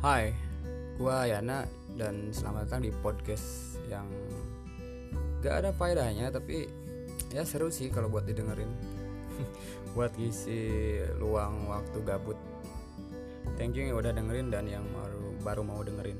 Hai, gua Yana dan selamat datang di podcast yang gak ada faedahnya tapi ya seru sih kalau buat didengerin buat ngisi luang waktu gabut. Thank you yang udah dengerin dan yang baru baru mau dengerin.